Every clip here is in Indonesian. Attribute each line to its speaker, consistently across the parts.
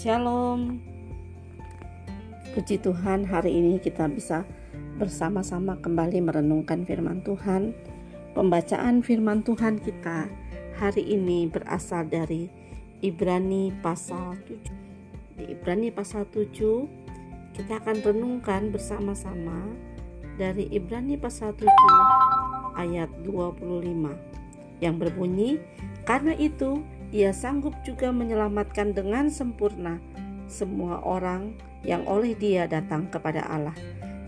Speaker 1: Shalom. Puji Tuhan, hari ini kita bisa bersama-sama kembali merenungkan firman Tuhan. Pembacaan firman Tuhan kita hari ini berasal dari Ibrani pasal 7. Di Ibrani pasal 7 kita akan renungkan bersama-sama dari Ibrani pasal 7 ayat 25 yang berbunyi, "Karena itu ia sanggup juga menyelamatkan dengan sempurna semua orang yang oleh Dia datang kepada Allah,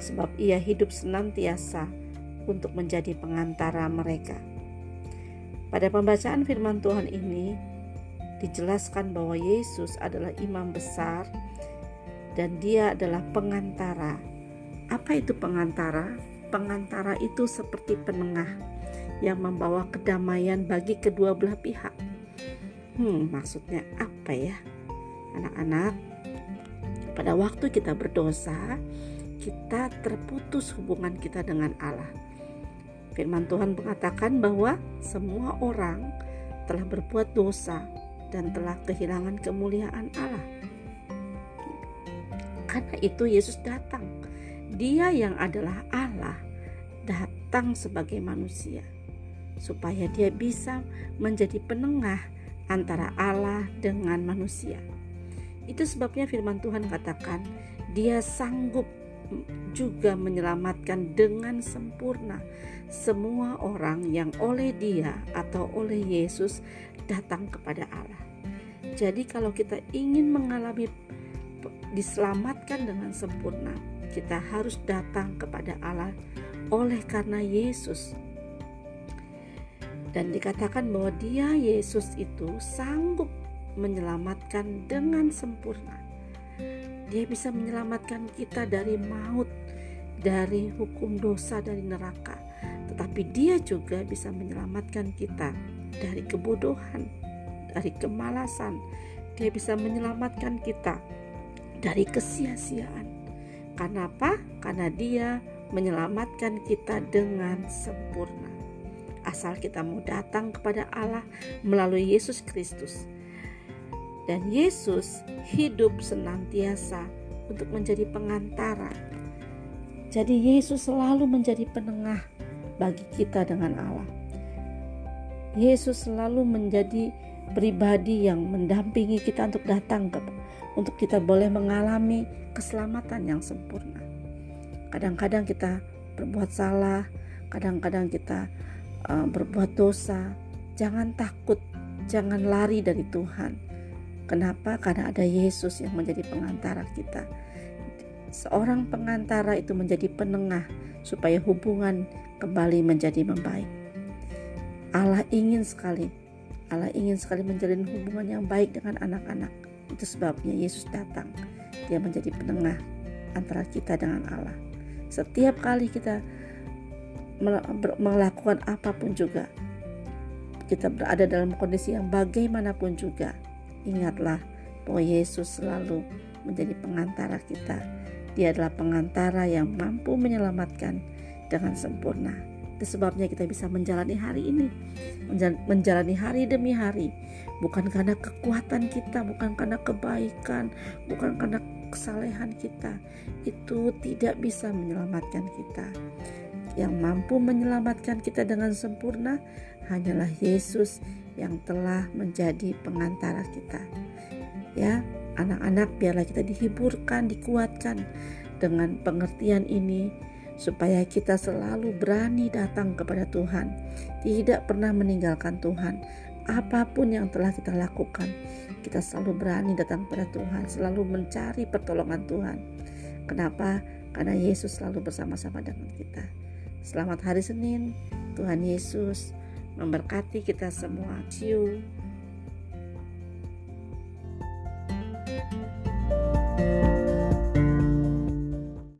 Speaker 1: sebab Ia hidup senantiasa untuk menjadi pengantara mereka. Pada pembacaan firman Tuhan ini dijelaskan bahwa Yesus adalah imam besar dan Dia adalah pengantara. Apa itu pengantara? Pengantara itu seperti penengah yang membawa kedamaian bagi kedua belah pihak Hmm, maksudnya apa ya? Anak-anak, pada waktu kita berdosa, kita terputus hubungan kita dengan Allah. Firman Tuhan mengatakan bahwa semua orang telah berbuat dosa dan telah kehilangan kemuliaan Allah. Karena itu Yesus datang. Dia yang adalah Allah datang sebagai manusia supaya dia bisa menjadi penengah antara Allah dengan manusia. Itu sebabnya firman Tuhan katakan, Dia sanggup juga menyelamatkan dengan sempurna semua orang yang oleh Dia atau oleh Yesus datang kepada Allah. Jadi kalau kita ingin mengalami diselamatkan dengan sempurna, kita harus datang kepada Allah oleh karena Yesus dan dikatakan bahwa dia Yesus itu sanggup menyelamatkan dengan sempurna. Dia bisa menyelamatkan kita dari maut, dari hukum dosa dari neraka. Tetapi dia juga bisa menyelamatkan kita dari kebodohan, dari kemalasan. Dia bisa menyelamatkan kita dari kesia-siaan. Karena apa? Karena dia menyelamatkan kita dengan sempurna asal kita mau datang kepada Allah melalui Yesus Kristus. Dan Yesus hidup senantiasa untuk menjadi pengantara. Jadi Yesus selalu menjadi penengah bagi kita dengan Allah. Yesus selalu menjadi pribadi yang mendampingi kita untuk datang ke untuk kita boleh mengalami keselamatan yang sempurna. Kadang-kadang kita berbuat salah, kadang-kadang kita uh, berbuat dosa, jangan takut, jangan lari dari Tuhan. Kenapa? Karena ada Yesus yang menjadi pengantara kita. Seorang pengantara itu menjadi penengah supaya hubungan kembali menjadi membaik. Allah ingin sekali, Allah ingin sekali menjalin hubungan yang baik dengan anak-anak. Itu sebabnya Yesus datang. Dia menjadi penengah antara kita dengan Allah. Setiap kali kita melakukan apa pun juga. Kita berada dalam kondisi yang bagaimanapun juga. Ingatlah bahwa Yesus selalu menjadi pengantara kita. Dia adalah pengantara yang mampu menyelamatkan dengan sempurna. Itu sebabnya kita bisa menjalani hari ini. Menjalani hari demi hari. Bukan karena kekuatan kita bukan karena kebaikan bukan karena kesalehan kita. Itu tidak bisa menyelamatkan kita yang mampu menyelamatkan kita dengan sempurna hanyalah Yesus yang telah menjadi pengantara kita. Ya, anak-anak biarlah kita dihiburkan, dikuatkan dengan pengertian ini supaya kita selalu berani datang kepada Tuhan, tidak pernah meninggalkan Tuhan. Apa pun yang telah kita lakukan, kita selalu berani datang kepada Tuhan, selalu mencari pertolongan Tuhan. Kenapa? Karena Yesus selalu bersama-sama dengan kita. Selamat hari Senin. Tuhan Yesus memberkati kita semua. See you.